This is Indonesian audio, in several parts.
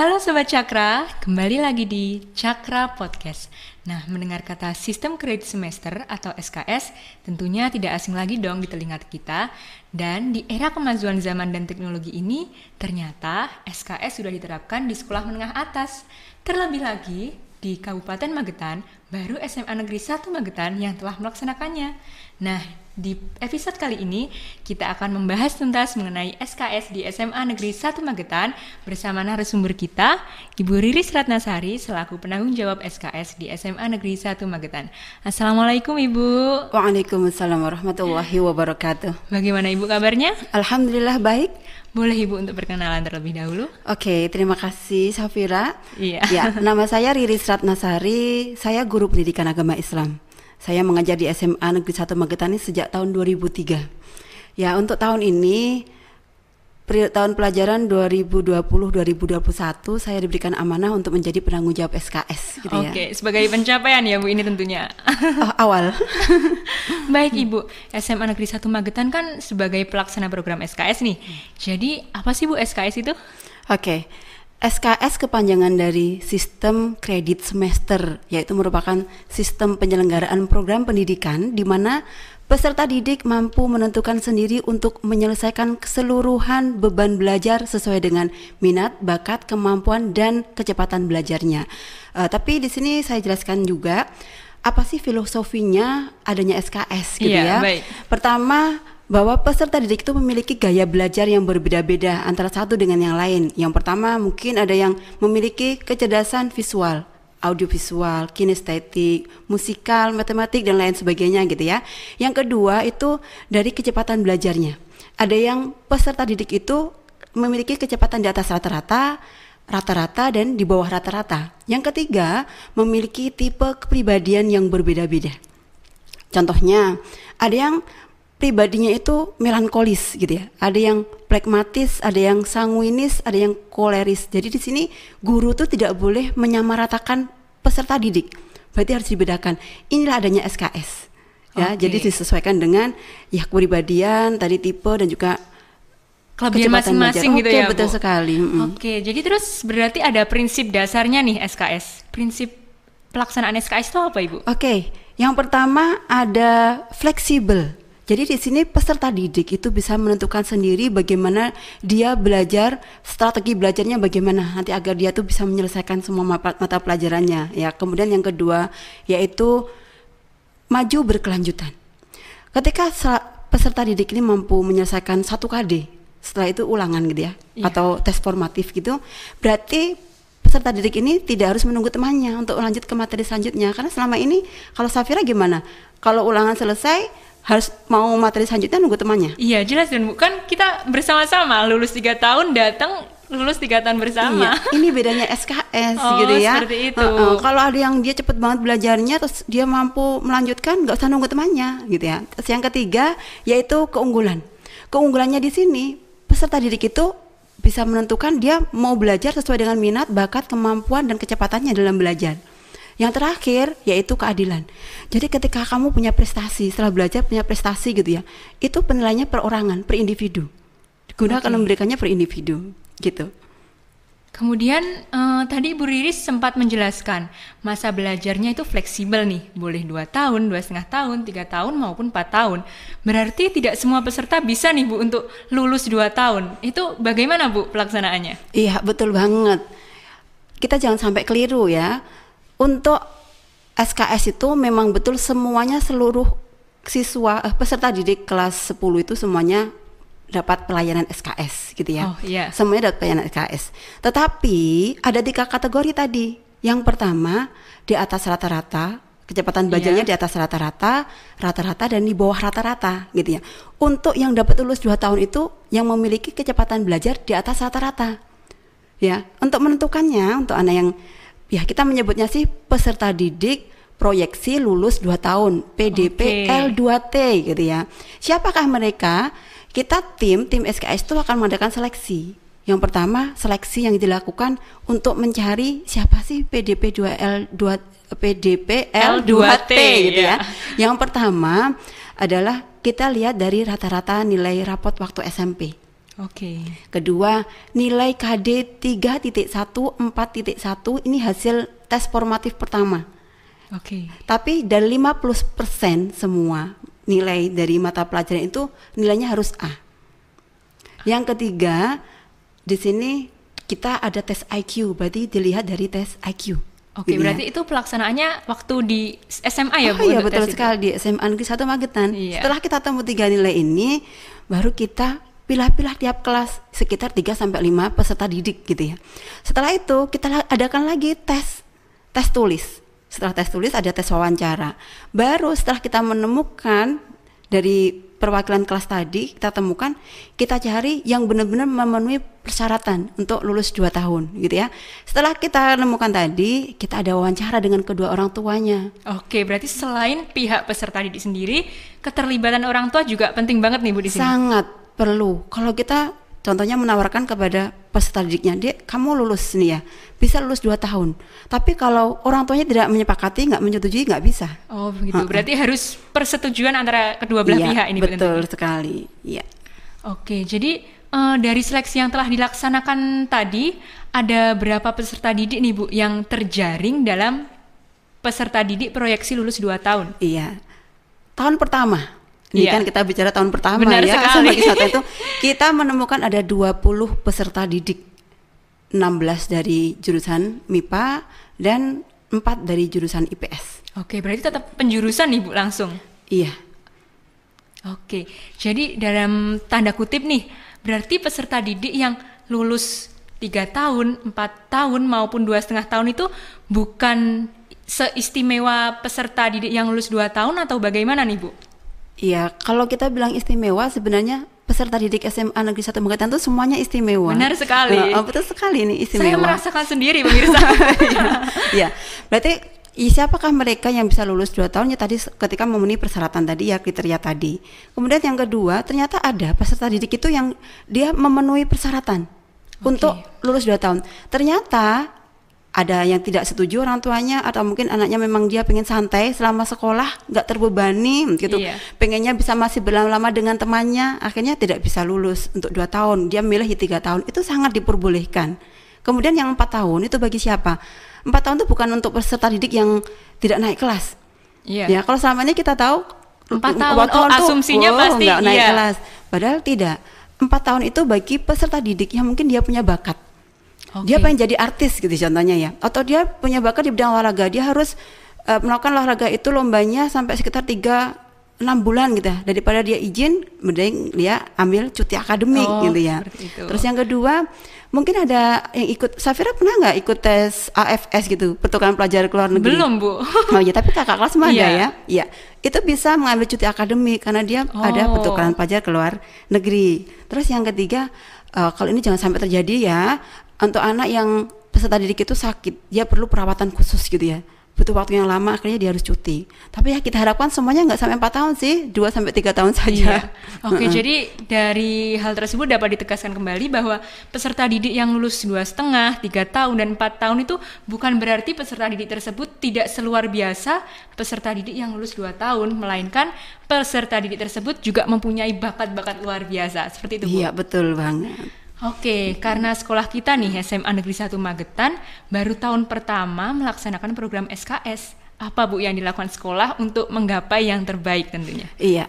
Halo Sobat Cakra, kembali lagi di Cakra Podcast. Nah, mendengar kata Sistem Kredit Semester atau SKS tentunya tidak asing lagi dong di telinga kita. Dan di era kemajuan zaman dan teknologi ini, ternyata SKS sudah diterapkan di sekolah menengah atas. Terlebih lagi, di Kabupaten Magetan, baru SMA Negeri 1 Magetan yang telah melaksanakannya. Nah, di episode kali ini kita akan membahas tuntas mengenai SKS di SMA Negeri 1 Magetan bersama narasumber kita, Ibu Riris Ratnasari selaku penanggung jawab SKS di SMA Negeri 1 Magetan. Assalamualaikum Ibu. Waalaikumsalam warahmatullahi wabarakatuh. Bagaimana Ibu kabarnya? Alhamdulillah baik. Boleh Ibu untuk perkenalan terlebih dahulu? Oke, terima kasih Safira. Iya. Ya, nama saya Riris Ratnasari, saya guru pendidikan agama Islam. Saya mengajar di SMA Negeri 1 Magetan ini sejak tahun 2003. Ya, untuk tahun ini tahun pelajaran 2020-2021 saya diberikan amanah untuk menjadi penanggung jawab SKS gitu ya. Oke, sebagai pencapaian ya Bu ini tentunya. Oh, awal. Baik Ibu, SMA Negeri 1 Magetan kan sebagai pelaksana program SKS nih. Jadi apa sih Bu SKS itu? Oke. SKS kepanjangan dari Sistem Kredit Semester, yaitu merupakan sistem penyelenggaraan program pendidikan di mana peserta didik mampu menentukan sendiri untuk menyelesaikan keseluruhan beban belajar sesuai dengan minat, bakat, kemampuan, dan kecepatan belajarnya. Uh, tapi di sini saya jelaskan juga apa sih filosofinya adanya SKS gitu yeah, ya. Baik. Pertama bahwa peserta didik itu memiliki gaya belajar yang berbeda-beda antara satu dengan yang lain. Yang pertama mungkin ada yang memiliki kecerdasan visual, audiovisual, kinestetik, musikal, matematik dan lain sebagainya gitu ya. Yang kedua itu dari kecepatan belajarnya. Ada yang peserta didik itu memiliki kecepatan di atas rata-rata, rata-rata dan di bawah rata-rata. Yang ketiga, memiliki tipe kepribadian yang berbeda-beda. Contohnya, ada yang pribadinya itu melankolis gitu ya. Ada yang pragmatis, ada yang sanguinis, ada yang koleris. Jadi di sini guru tuh tidak boleh menyamaratakan peserta didik. Berarti harus dibedakan. Inilah adanya SKS. Ya, okay. jadi disesuaikan dengan ya kepribadian, tadi tipe dan juga kelebihan masing-masing gitu ya, betul Bu? sekali. Mm. Oke, jadi terus berarti ada prinsip dasarnya nih SKS. Prinsip pelaksanaan SKS itu apa, Ibu? Oke, yang pertama ada fleksibel. Jadi di sini peserta didik itu bisa menentukan sendiri bagaimana dia belajar, strategi belajarnya bagaimana nanti agar dia tuh bisa menyelesaikan semua mata pelajarannya. Ya, kemudian yang kedua yaitu maju berkelanjutan. Ketika peserta didik ini mampu menyelesaikan satu KD, setelah itu ulangan gitu ya, yeah. atau tes formatif gitu, berarti peserta didik ini tidak harus menunggu temannya untuk lanjut ke materi selanjutnya karena selama ini kalau Safira gimana kalau ulangan selesai harus mau materi selanjutnya nunggu temannya. Iya jelas dan bukan kita bersama-sama lulus tiga tahun datang lulus tiga tahun bersama. Iya, ini bedanya SKS oh, gitu ya. Seperti itu. Uh, uh, kalau ada yang dia cepet banget belajarnya, terus dia mampu melanjutkan, nggak usah nunggu temannya, gitu ya. Terus yang ketiga yaitu keunggulan. Keunggulannya di sini peserta didik itu bisa menentukan dia mau belajar sesuai dengan minat, bakat, kemampuan dan kecepatannya dalam belajar. Yang terakhir yaitu keadilan. Jadi ketika kamu punya prestasi, setelah belajar punya prestasi gitu ya, itu penilaiannya perorangan, per individu. Digunakan okay. memberikannya per individu gitu. Kemudian uh, tadi Bu Riris sempat menjelaskan masa belajarnya itu fleksibel nih, boleh dua tahun, dua setengah tahun, tiga tahun maupun empat tahun. Berarti tidak semua peserta bisa nih Bu untuk lulus dua tahun. Itu bagaimana Bu pelaksanaannya? Iya betul banget. Kita jangan sampai keliru ya untuk SKS itu memang betul semuanya seluruh siswa eh, peserta didik kelas 10 itu semuanya dapat pelayanan SKS gitu ya. Oh, yeah. Semuanya dapat pelayanan SKS. Tetapi ada tiga kategori tadi. Yang pertama di atas rata-rata, kecepatan belajarnya yeah. di atas rata-rata, rata-rata dan di bawah rata-rata gitu ya. Untuk yang dapat lulus dua tahun itu yang memiliki kecepatan belajar di atas rata-rata. Ya, untuk menentukannya untuk anak yang ya kita menyebutnya sih peserta didik proyeksi lulus 2 tahun PDP okay. L2T gitu ya. Siapakah mereka? Kita tim tim SKS itu akan mengadakan seleksi. Yang pertama, seleksi yang dilakukan untuk mencari siapa sih PDP 2L2 PDP L2T gitu ya. Yang pertama adalah kita lihat dari rata-rata nilai rapot waktu SMP. Oke. Kedua, nilai KD 3.1, 4.1 ini hasil tes formatif pertama. Oke. Tapi dari 50% semua nilai dari mata pelajaran itu nilainya harus A. Yang ketiga, di sini kita ada tes IQ, berarti dilihat dari tes IQ. Oke, ya. berarti itu pelaksanaannya waktu di SMA ya, oh Bu? iya betul tes itu? sekali di SMA Negeri 1 Magetan. Iya. Setelah kita temu tiga nilai ini, baru kita pilah-pilah tiap kelas sekitar 3 sampai 5 peserta didik gitu ya. Setelah itu kita adakan lagi tes tes tulis. Setelah tes tulis ada tes wawancara. Baru setelah kita menemukan dari perwakilan kelas tadi kita temukan kita cari yang benar-benar memenuhi persyaratan untuk lulus 2 tahun gitu ya. Setelah kita nemukan tadi, kita ada wawancara dengan kedua orang tuanya. Oke, berarti selain pihak peserta didik sendiri, keterlibatan orang tua juga penting banget nih Bu di sini. Sangat perlu. Kalau kita contohnya menawarkan kepada peserta didiknya, dia kamu lulus nih ya, bisa lulus 2 tahun. Tapi kalau orang tuanya tidak menyepakati, nggak menyetujui, nggak bisa. Oh, begitu. Berarti harus persetujuan antara kedua belah Iya, pihak ini betul sekali. Iya. Oke, jadi eh, dari seleksi yang telah dilaksanakan tadi, ada berapa peserta didik nih Bu yang terjaring dalam peserta didik proyeksi lulus 2 tahun? Iya. Tahun pertama. Ini Iya. kan kita bicara tahun pertama Benar ya. sekali. Sama kisah itu kita menemukan ada 20 peserta didik. 16 dari jurusan MIPA dan 4 dari jurusan IPS. Oke, berarti tetap penjurusan nih Bu langsung. Iya. Oke, jadi dalam tanda kutip nih, berarti peserta didik yang lulus tiga tahun, empat tahun maupun dua setengah tahun itu bukan seistimewa peserta didik yang lulus dua tahun atau bagaimana nih Bu? Iya, kalau kita bilang istimewa sebenarnya peserta didik SMA Negeri 1 Magetan itu semuanya istimewa. Benar sekali. Oh, betul sekali ini Saya istimewa. merasakan sendiri pemirsa. Iya. Berarti i- siapakah mereka yang bisa lulus 2 tahun ya tadi ketika memenuhi persyaratan tadi ya kriteria tadi. Kemudian yang kedua, ternyata ada peserta didik itu yang dia memenuhi persyaratan untuk lulus 2 tahun. Ternyata ada yang tidak setuju orang tuanya atau mungkin anaknya memang dia pengen santai selama sekolah nggak terbebani gitu. Iya. pengennya bisa masih berlama-lama dengan temannya akhirnya tidak bisa lulus untuk dua tahun. Dia milih tiga tahun. Itu sangat diperbolehkan. Kemudian yang empat tahun itu bagi siapa? Empat tahun itu bukan untuk peserta didik yang tidak naik kelas. Iya. ya kalau selama ini kita tahu Empat empat tahun, oh, tuh, asumsinya oh, pasti nggak naik iya. kelas. Padahal tidak. Empat tahun itu bagi peserta didik yang mungkin dia punya bakat dia Oke. pengen jadi artis gitu contohnya ya atau dia punya bakat di bidang olahraga dia harus eh, melakukan olahraga itu lombanya sampai sekitar tiga enam bulan gitu ya daripada dia izin mending dia ambil cuti akademik Oh, gitu ya terus yang kedua mungkin ada yang ikut Safira pernah nggak ikut tes AFS gitu pertukaran pelajar ke luar negeri Belum Bu. Oh iya, tapi kakak kelas mah ada Iya. ya. Iya. Itu bisa mengambil cuti akademik karena dia ada Oh. pertukaran pelajar ke luar negeri. Terus yang ketiga, eh, kalau ini jangan sampai terjadi ya, untuk anak yang peserta didik itu sakit, dia perlu perawatan khusus gitu ya. Butuh waktu yang lama, akhirnya dia harus cuti. Tapi ya kita harapkan semuanya nggak sampai 4 tahun sih, 2 sampai 3 tahun saja. Iya. Oke, jadi dari hal tersebut dapat ditegaskan kembali bahwa peserta didik yang lulus dua setengah, tiga tahun dan empat tahun itu bukan berarti peserta didik tersebut tidak seluar biasa peserta didik yang lulus dua tahun, melainkan peserta didik tersebut juga mempunyai bakat-bakat luar biasa. Seperti itu, Bu. Iya, betul banget. Oke, karena sekolah kita nih SMA Negeri 1 Magetan baru tahun pertama melaksanakan program SKS. Apa Bu yang dilakukan sekolah untuk menggapai yang terbaik tentunya? Iya.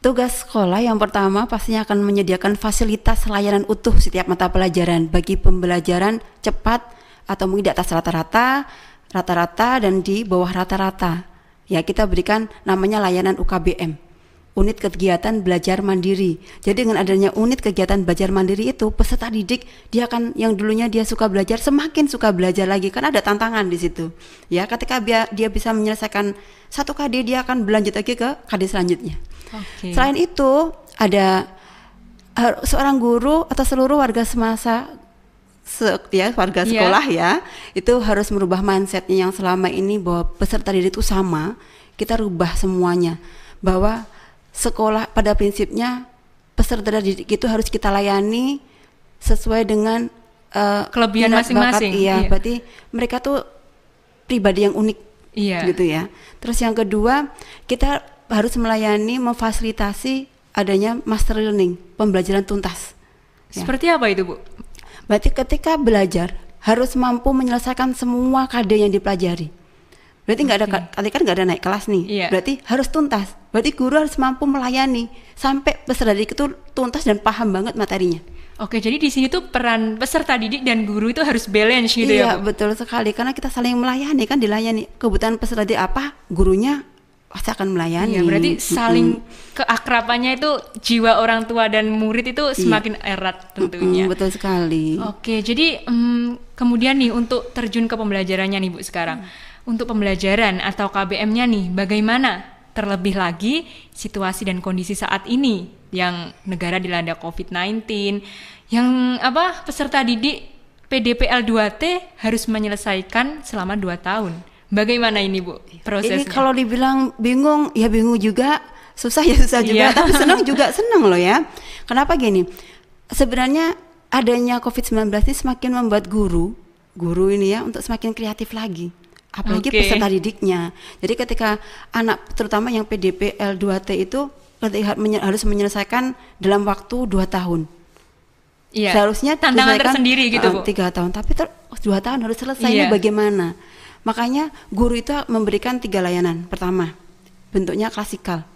Tugas sekolah yang pertama pastinya akan menyediakan fasilitas layanan utuh setiap mata pelajaran bagi pembelajaran cepat atau mungkin di atas rata-rata, rata-rata dan di bawah rata-rata. Ya, kita berikan namanya layanan UKBM. Unit kegiatan belajar mandiri. Jadi dengan adanya unit kegiatan belajar mandiri itu peserta didik dia akan yang dulunya dia suka belajar semakin suka belajar lagi karena ada tantangan di situ. Ya, ketika dia, dia bisa menyelesaikan satu KD dia akan berlanjut lagi ke KD selanjutnya. Oke. Selain itu ada har- seorang guru atau seluruh warga semasa se- ya warga Iya. sekolah ya itu harus merubah mindsetnya yang selama ini bahwa peserta didik itu sama kita rubah semuanya bahwa sekolah pada prinsipnya peserta didik itu harus kita layani sesuai dengan eh, Kelebihan masing-masing, iya, iya. berarti mereka tuh pribadi yang unik Iya. gitu ya. Terus yang kedua, kita harus melayani, memfasilitasi adanya master learning, pembelajaran tuntas. Ya. Seperti apa itu, Bu? Berarti ketika belajar harus mampu menyelesaikan semua KD yang dipelajari. Berarti nggak ada tadi kan nggak ada naik kelas nih. Iya. Berarti harus tuntas. Berarti guru harus mampu melayani sampai peserta didik itu tuntas dan paham banget materinya. Oke, jadi di sini tuh peran peserta didik dan guru itu harus balance gitu iya, ya, Bu? betul sekali karena kita saling melayani kan dilayani. Kebutuhan peserta didik apa, gurunya pasti akan melayani. Iya, berarti saling keakrabannya itu jiwa orang tua dan murid itu semakin erat tentunya. Mm, betul sekali. Oke, jadi em, kemudian nih untuk terjun ke pembelajarannya nih Bu sekarang. Untuk pembelajaran atau KBM-nya nih, bagaimana? Terlebih lagi situasi dan kondisi saat ini yang negara dilanda COVID-19, yang apa peserta didik PDPL 2T harus menyelesaikan selama 2 tahun. Bagaimana ini Bu prosesnya? Ini kalau dibilang bingung, ya bingung juga, susah ya susah juga, Iya. tapi senang juga senang loh ya. Kenapa gini? Sebenarnya adanya COVID-19 ini semakin membuat guru, guru ini ya untuk semakin kreatif lagi. Apalagi Oke. peserta didiknya. Jadi ketika anak terutama yang PDP L2T itu ketika harus menyelesaikan dalam waktu 2 tahun. Iya, Seharusnya tantangan tersendiri gitu eh, Bu. Tiga tahun, tapi ter, dua tahun harus selesai. Iya. Ini bagaimana? Makanya guru itu memberikan tiga layanan. Pertama, bentuknya klasikal.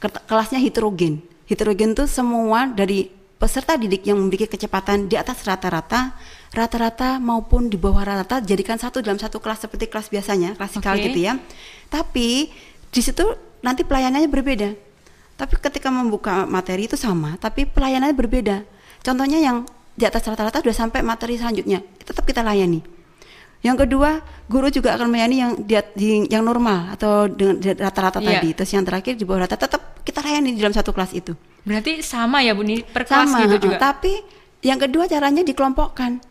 Kelasnya heterogen. Heterogen itu semua dari peserta didik yang memiliki kecepatan di atas rata-rata, rata-rata maupun di bawah rata-rata jadikan satu dalam satu kelas seperti kelas biasanya, klasikal Oke. gitu ya. Tapi di situ nanti pelayanannya berbeda. Tapi ketika membuka materi itu sama, tapi pelayanannya berbeda. Contohnya yang di atas rata-rata sudah sampai materi selanjutnya, tetap kita layani. Yang kedua, guru juga akan melayani yang yang normal atau dengan rata-rata Iya. tadi. Terus yang terakhir di bawah rata tetap kita layani di dalam satu kelas itu. Berarti sama ya Bu nih per kelas Sama, gitu juga. tapi yang kedua caranya dikelompokkan.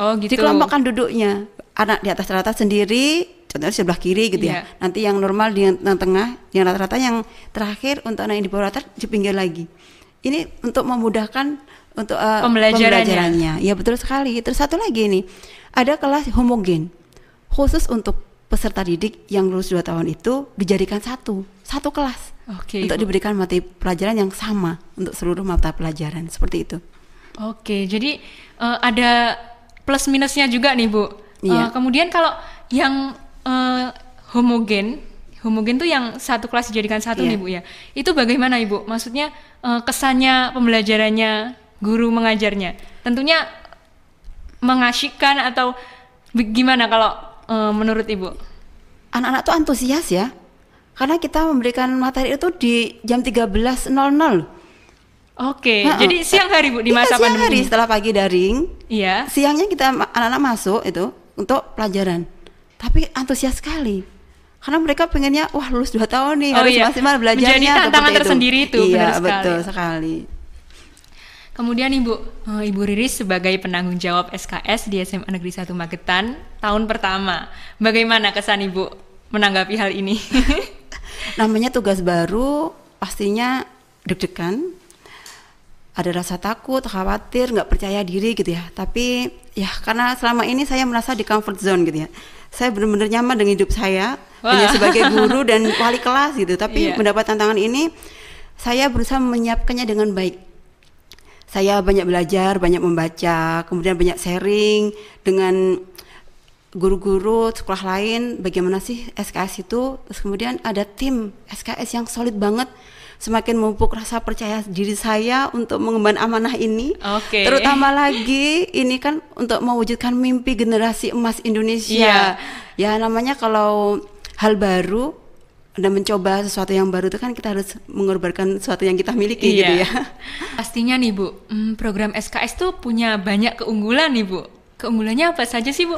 Oh gitu. Dikelompokkan duduknya. Anak di atas rata sendiri, contohnya sebelah kiri gitu Iya. ya. Nanti yang normal di yang, yang tengah, yang rata-rata yang terakhir untuk anak yang di bawah rata di pinggir lagi. Ini untuk memudahkan untuk eh, Pembelajarannya. pembelajarannya. Ya betul sekali. Terus satu lagi nih, ada kelas homogen khusus untuk peserta didik yang lulus 2 tahun itu dijadikan satu, satu kelas Oke. untuk Bu. diberikan materi pelajaran yang sama untuk seluruh mata pelajaran seperti itu. Oke, jadi eh, ada plus minusnya juga nih Bu. Iya. Eh, kemudian kalau yang eh, homogen, homogen tuh yang satu kelas dijadikan satu Iya. nih Bu ya. Itu bagaimana Ibu? Maksudnya eh, kesannya pembelajarannya, guru mengajarnya, tentunya mengasyikkan atau gimana kalau eh, menurut Ibu? Anak-anak tuh antusias ya. Karena kita memberikan materi itu di jam 13.00. Oke, Ha-ha. jadi siang hari Bu di Iya, masa siang pandemi. hari setelah pagi daring, Iya. siangnya kita anak-anak masuk itu untuk pelajaran. Tapi antusias sekali. Karena mereka pengennya wah lulus 2 tahun nih Oh harus iya. maksimal belajarnya Menjadi tantangan tersendiri itu, Iya, benar sekali. betul sekali. Kemudian Ibu, eh, Ibu Riris sebagai penanggung jawab SKS di SMA Negeri 1 Magetan tahun pertama. Bagaimana kesan Ibu menanggapi hal ini? Namanya tugas baru pastinya deg-degan. Ada rasa takut, khawatir, nggak percaya diri gitu ya. Tapi ya karena selama ini saya merasa di comfort zone gitu ya. Saya benar-benar nyaman dengan hidup saya Wah. hanya sebagai guru dan wali kelas gitu. Tapi Iya. mendapat tantangan ini saya berusaha menyiapkannya dengan baik. Saya banyak belajar, banyak membaca, kemudian banyak sharing dengan guru-guru sekolah lain bagaimana sih SKS itu. Terus kemudian ada tim SKS yang solid banget semakin memupuk rasa percaya diri saya untuk mengemban amanah ini. Oke. terutama lagi ini kan untuk mewujudkan mimpi generasi emas Indonesia. Ya namanya kalau hal baru dan mencoba sesuatu yang baru itu kan kita harus mengorbankan sesuatu yang kita miliki gitu ya Pastinya nih Bu, hmm, program SKS tuh punya banyak keunggulan nih Bu. Keunggulannya apa saja sih Bu?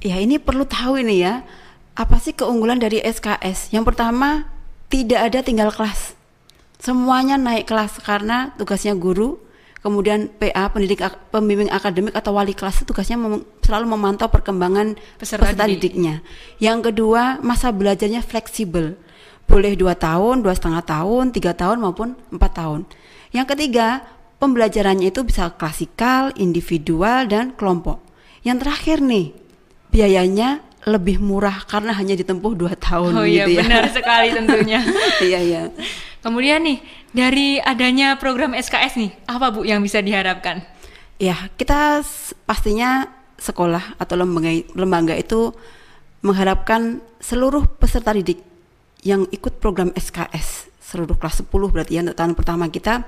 Ya ini perlu tahu ini ya. Apa sih keunggulan dari SKS? Yang pertama, tidak ada tinggal kelas. Semuanya naik kelas karena tugasnya guru, kemudian PA pendidik ak- pembimbing akademik atau wali kelas itu tugasnya mem- selalu memantau perkembangan Peserta peserta, didik. didiknya. Yang kedua, masa belajarnya fleksibel. Boleh dua tahun, dua setengah tahun, tiga tahun maupun empat tahun. Yang ketiga, pembelajarannya itu bisa klasikal, individual, dan kelompok. Yang terakhir nih, biayanya lebih murah karena hanya ditempuh dua tahun oh gitu iya ya. benar sekali tentunya. Iya iya. Kemudian nih, dari adanya program SKS nih, apa Bu yang bisa diharapkan? Ya, kita pastinya sekolah atau lembaga lembaga itu mengharapkan seluruh peserta didik yang ikut program SKS seluruh kelas 10 berarti ya untuk tahun pertama kita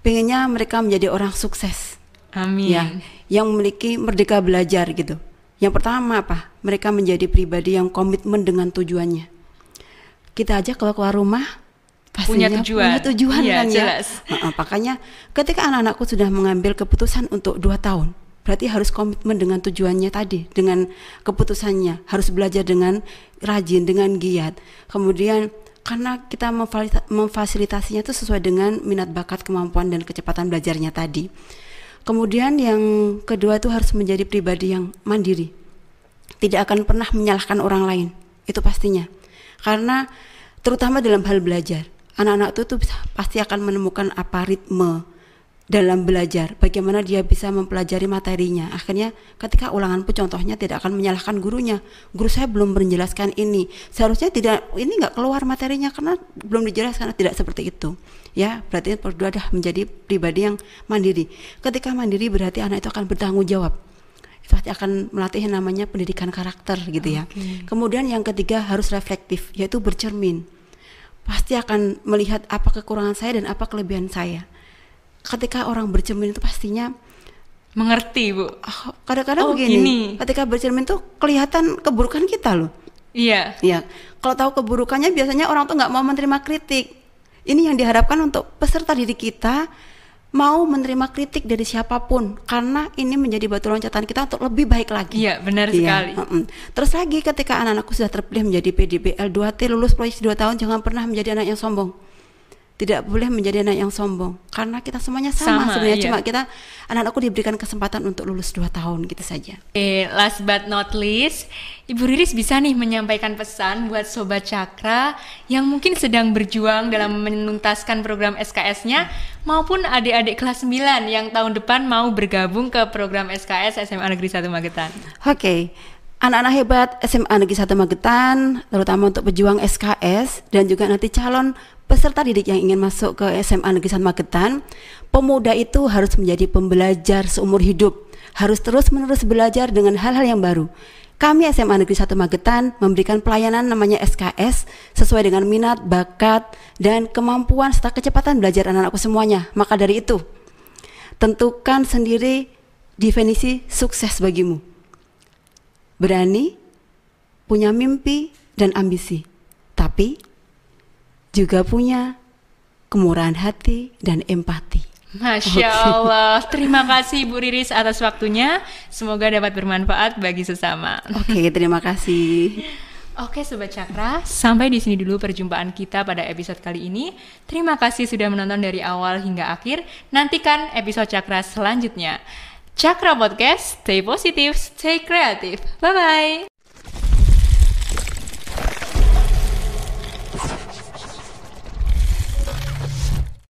pengennya mereka menjadi orang sukses. Amin. Ya, yang memiliki merdeka belajar gitu. Yang pertama apa? Mereka menjadi pribadi yang komitmen dengan tujuannya. Kita aja kalau keluar rumah pastinya punya tujuan, punya tujuan iya, kan ya. jelas. ya. makanya ketika anak-anakku sudah mengambil keputusan untuk dua tahun, berarti harus komitmen dengan tujuannya tadi, dengan keputusannya, harus belajar dengan rajin, dengan giat. Kemudian karena kita memfasilitasinya itu sesuai dengan minat bakat, kemampuan dan kecepatan belajarnya tadi. Kemudian yang kedua itu harus menjadi pribadi yang mandiri. Tidak akan pernah menyalahkan orang lain, itu pastinya. Karena terutama dalam hal belajar, anak-anak itu tuh pasti akan menemukan apa ritme, dalam belajar, bagaimana dia bisa mempelajari materinya. Akhirnya ketika ulangan pun contohnya tidak akan menyalahkan gurunya. Guru saya belum menjelaskan ini. Seharusnya tidak ini nggak keluar materinya karena belum dijelaskan tidak seperti itu. Ya, berarti berdua dah menjadi pribadi yang mandiri. Ketika mandiri berarti anak itu akan bertanggung jawab. Itu pasti akan melatih yang namanya pendidikan karakter gitu ya. Okay. Kemudian yang ketiga harus reflektif, yaitu bercermin. Pasti akan melihat apa kekurangan saya dan apa kelebihan saya ketika orang bercermin itu pastinya mengerti bu ah, kadang-kadang oh, begini gini. ketika bercermin tuh kelihatan keburukan kita loh iya iya kalau tahu keburukannya biasanya orang tuh nggak mau menerima kritik ini yang diharapkan untuk peserta didik kita mau menerima kritik dari siapa pun karena ini menjadi batu loncatan kita untuk lebih baik lagi. Iya, benar iya. sekali. Terus lagi ketika anak-anakku sudah terpilih menjadi PDBL 2T lulus proyeksi 2 tahun jangan pernah menjadi anak yang sombong tidak boleh menjadi anak yang sombong karena kita semuanya sama, sama sebenarnya iya. cuma kita anak-anakku diberikan kesempatan untuk lulus dua tahun gitu saja. Oke, last but not least, Ibu Riris bisa nih menyampaikan pesan buat sobat Cakra yang mungkin sedang berjuang dalam menuntaskan program SKS-nya maupun adik-adik kelas 9 yang tahun depan mau bergabung ke program SKS SMA Negeri 1 Magetan. Oke. Anak-anak hebat SMA Negeri 1 Magetan, terutama untuk pejuang SKS dan juga nanti calon peserta didik yang ingin masuk ke SMA Negeri 1 Magetan, pemuda itu harus menjadi pembelajar seumur hidup, harus terus-menerus belajar dengan hal-hal yang baru. Kami SMA Negeri 1 Magetan memberikan pelayanan namanya SKS sesuai dengan minat, bakat, dan kemampuan serta kecepatan belajar anak-anakku semuanya. Maka dari itu, tentukan sendiri definisi sukses bagimu. Berani, punya mimpi, dan ambisi. Tapi juga punya kemurahan hati dan empati. Masya Allah, terima kasih Bu Riris atas waktunya. Semoga dapat bermanfaat bagi sesama. Oke, terima kasih. Oke Sobat Cakra, sampai di sini dulu perjumpaan kita pada episode kali ini. Terima kasih sudah menonton dari awal hingga akhir. Nantikan episode Cakra selanjutnya. Cakra Podcast, stay positif, stay kreatif. Bye-bye.